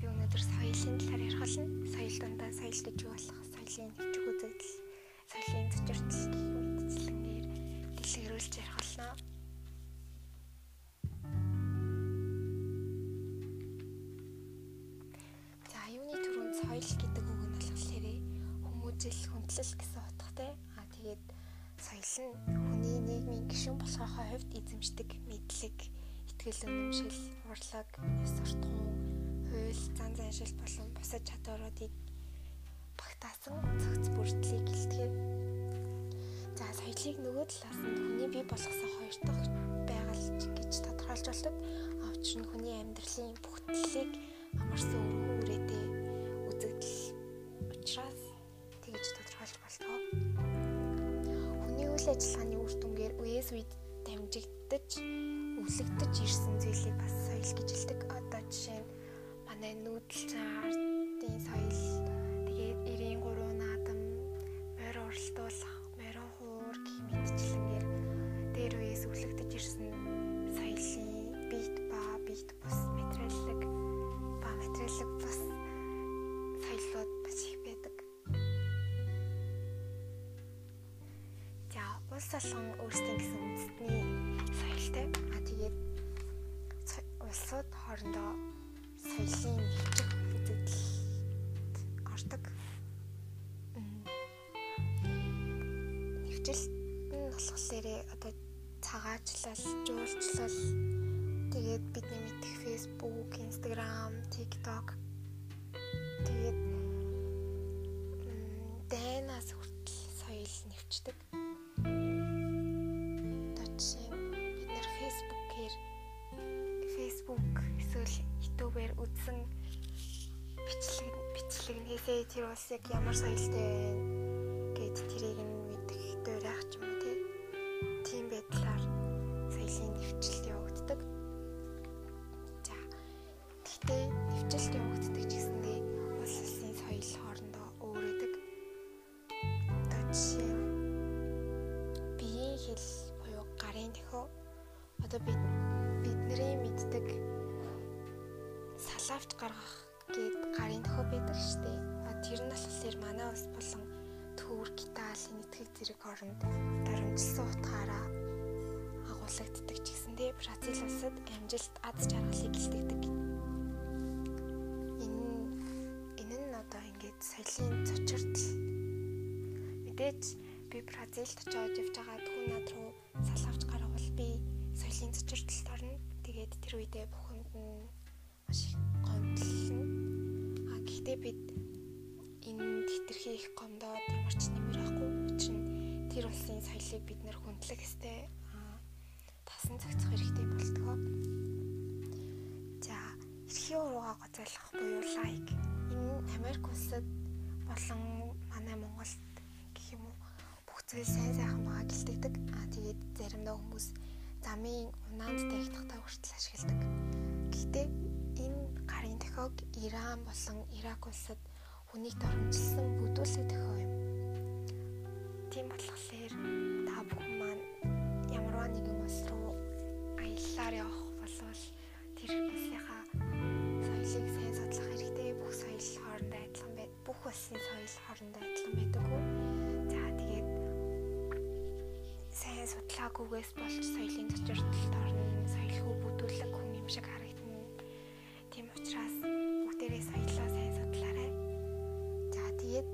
би өнөөдөр соёлын талаар ярих болно. Соёл дандаа соёл гэж юу болох, соёлын хэвчэг үзэгдэл, соёлын зочирдол гэх мэтчлэнгээр дэлгэрүүлж ярих болно. За юуны төрөнд соёл гэдэг үг нь болохоор хүмүүжил, хүндлэл гэсэн утгатай. Аа тэгээд соёл нь хүний нийгмийн гишүүн болохын хувьд эзэмшдэг мэдлэг, итгэл үнэмшил, урлаг, ёс суртахуун заншил болон бусад чадваруудыг багтаасан цогц бүрдлийг илтгэв. За соёлыг нөгөө талаас нь хүний бий болгосон хоёр дахь байгаль гэж тодорхойлж болдог. Авч нь хүний амьдралын бүх төлөлийг амарсан өргөн үрээтэй үзэгдэл учраас тэгж тодорхойлж болтгоо. Хүний үйл ажиллагааны үр дүнгээр үеэс үед дамжигдаж, өвлөгдөж ирсэн зүйлийг бас соёл гэж хэлдэг. Одоо жишээ нь манай нүүдэлчин ардын соёл, тэгээд 93 наадам, морь уралдуулах, морин хуур гэх мэтчлэнгээр дээр үеэс өвлөгдөж ирсэн соёлын бит ба бит бус материаллык ба материаллык бус соёлууд бас их байдаг. За улс болгон өөрсдийн гэсэн үндэстний соёлтой. А тэгээд улсууд хоорондоо соёлын хэмжих үзэгдэлд ордог. Нэвчилт нь болохоор одоо цагаачлал, жуулчлал тэгээд бидний мэдих Facebook, Instagram, TikTok тэгээд дайнаас хүртэл соёл нэвчдэг. YouTube-ээр үзсэн бичлэг бичлэгнээсээ тэр улс яг ямар соёлтой вэ гэд тэрийг нь мэдэх дуурайх ч юм уу тий. Тийм байдлаар соёлын нэвчлэлт явагддаг. За. Гэхдээ нэвчлэлт явагддаг ч гэсэндээ улс улсын соёл хоорондоо өөр өдөг. Одоо жишээ биеийн хэл буюу гарын дөхөө одоо бид гаргах гээд гарын дөхөө байдаг дээ. А тэр нь болохоор манай ус болон Түрк, Итали, Нэтгэг зэрэг оронд дарамжилсан утгаараа агуулгаддаг ч гэсэндээ Бразил улсад амжилт аз жаргалыг илтгэдэг. Энэ энэ нь одоо ингээд соёлын цочрол мэдээж би Бразилд очиод явж байгаа түүн над руу салавч гаргавал би соёлын цочролд орно. Тэгээд тэр үедээ бүхэнд нь маш их гомдлон. А гэхдээ бид энэ тэтэрхий их гомдоод ямар ч нэмэр ахгүй нь тэр улсын соёлыг бид нэр хүндлэх ёстой. Тасан зохицох хэрэгтэй болтгоо. За, эрхийн урууга гоцойлох буюу лайк. Энэ Америк улсад болон манай Монголд гэх юм уу бүх зүйл сайн сайхан байгаа гэлтэгдэг. Аа тэгээд заримдаа хүмүүс замын унаанд тавьхдахтаа хүртэл ашигладаг. Гэхдээ гарын дохиог Иран болон Ирак улсад хүнийг дормжилсан бүдүүлэг дохио юм. Тийм болохоор та бүхэн маань ямарваа нэгэн улс руу аяллаар явах болвол тэр улсынхаа соёлыг сайн судлах хэрэгтэй. Бүх соёл хоорондоо адилхан байд. Бүх улсын соёл хоорондоо адилхан байдаг? За тэгээд сайн судлаагүйгээс болж соёлын зочирдолд орно. Соёлгүй бүдүүлэг хүн юм шиг учраас бүгдээрээ соёлоо сайн судлаарай. За тэгээд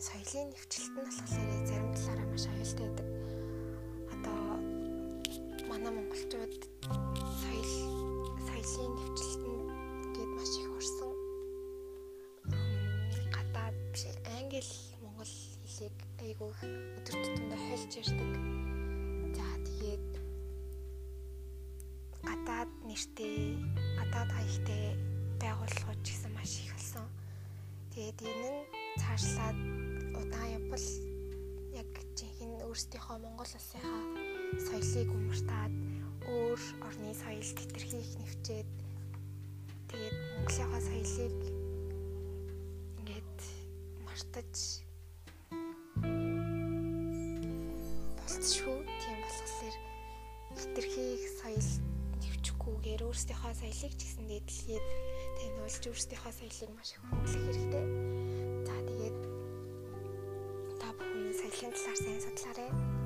соёлын нэвчлэлт нь болохоор зарим талаараа маш аюултай байдаг. Одоо манай монголчууд соёл соёлын нэвчлэлтэнд гээд маш их орсон. Гадаад биш англи монгол хэлийг айгүй өдөр тутамдаа хольж ярьдаг. За тэгээд гадаад нэртэй, гадаад хаягтай байгууллагууд ч гэсэн маш их болсон. Тэгээд энэ нь цаашлаад удаан явбал яг жинхэнэ өөрсдийнхөө Монгол улсынхаа соёлыг умартаад өөр орны соёл тэтэрхийх нэвчээд тэгээд Монголынхаа соёлыг ингээд мартаж өөрсдийнхөө соёлыг ч гэсэндээ дэлхийд таниулж өөрсдийнхөө соёлыг маш их хөндлөх хэрэгтэй. За тэгээд та бүхэн соёлын талаар сайн судлаарай.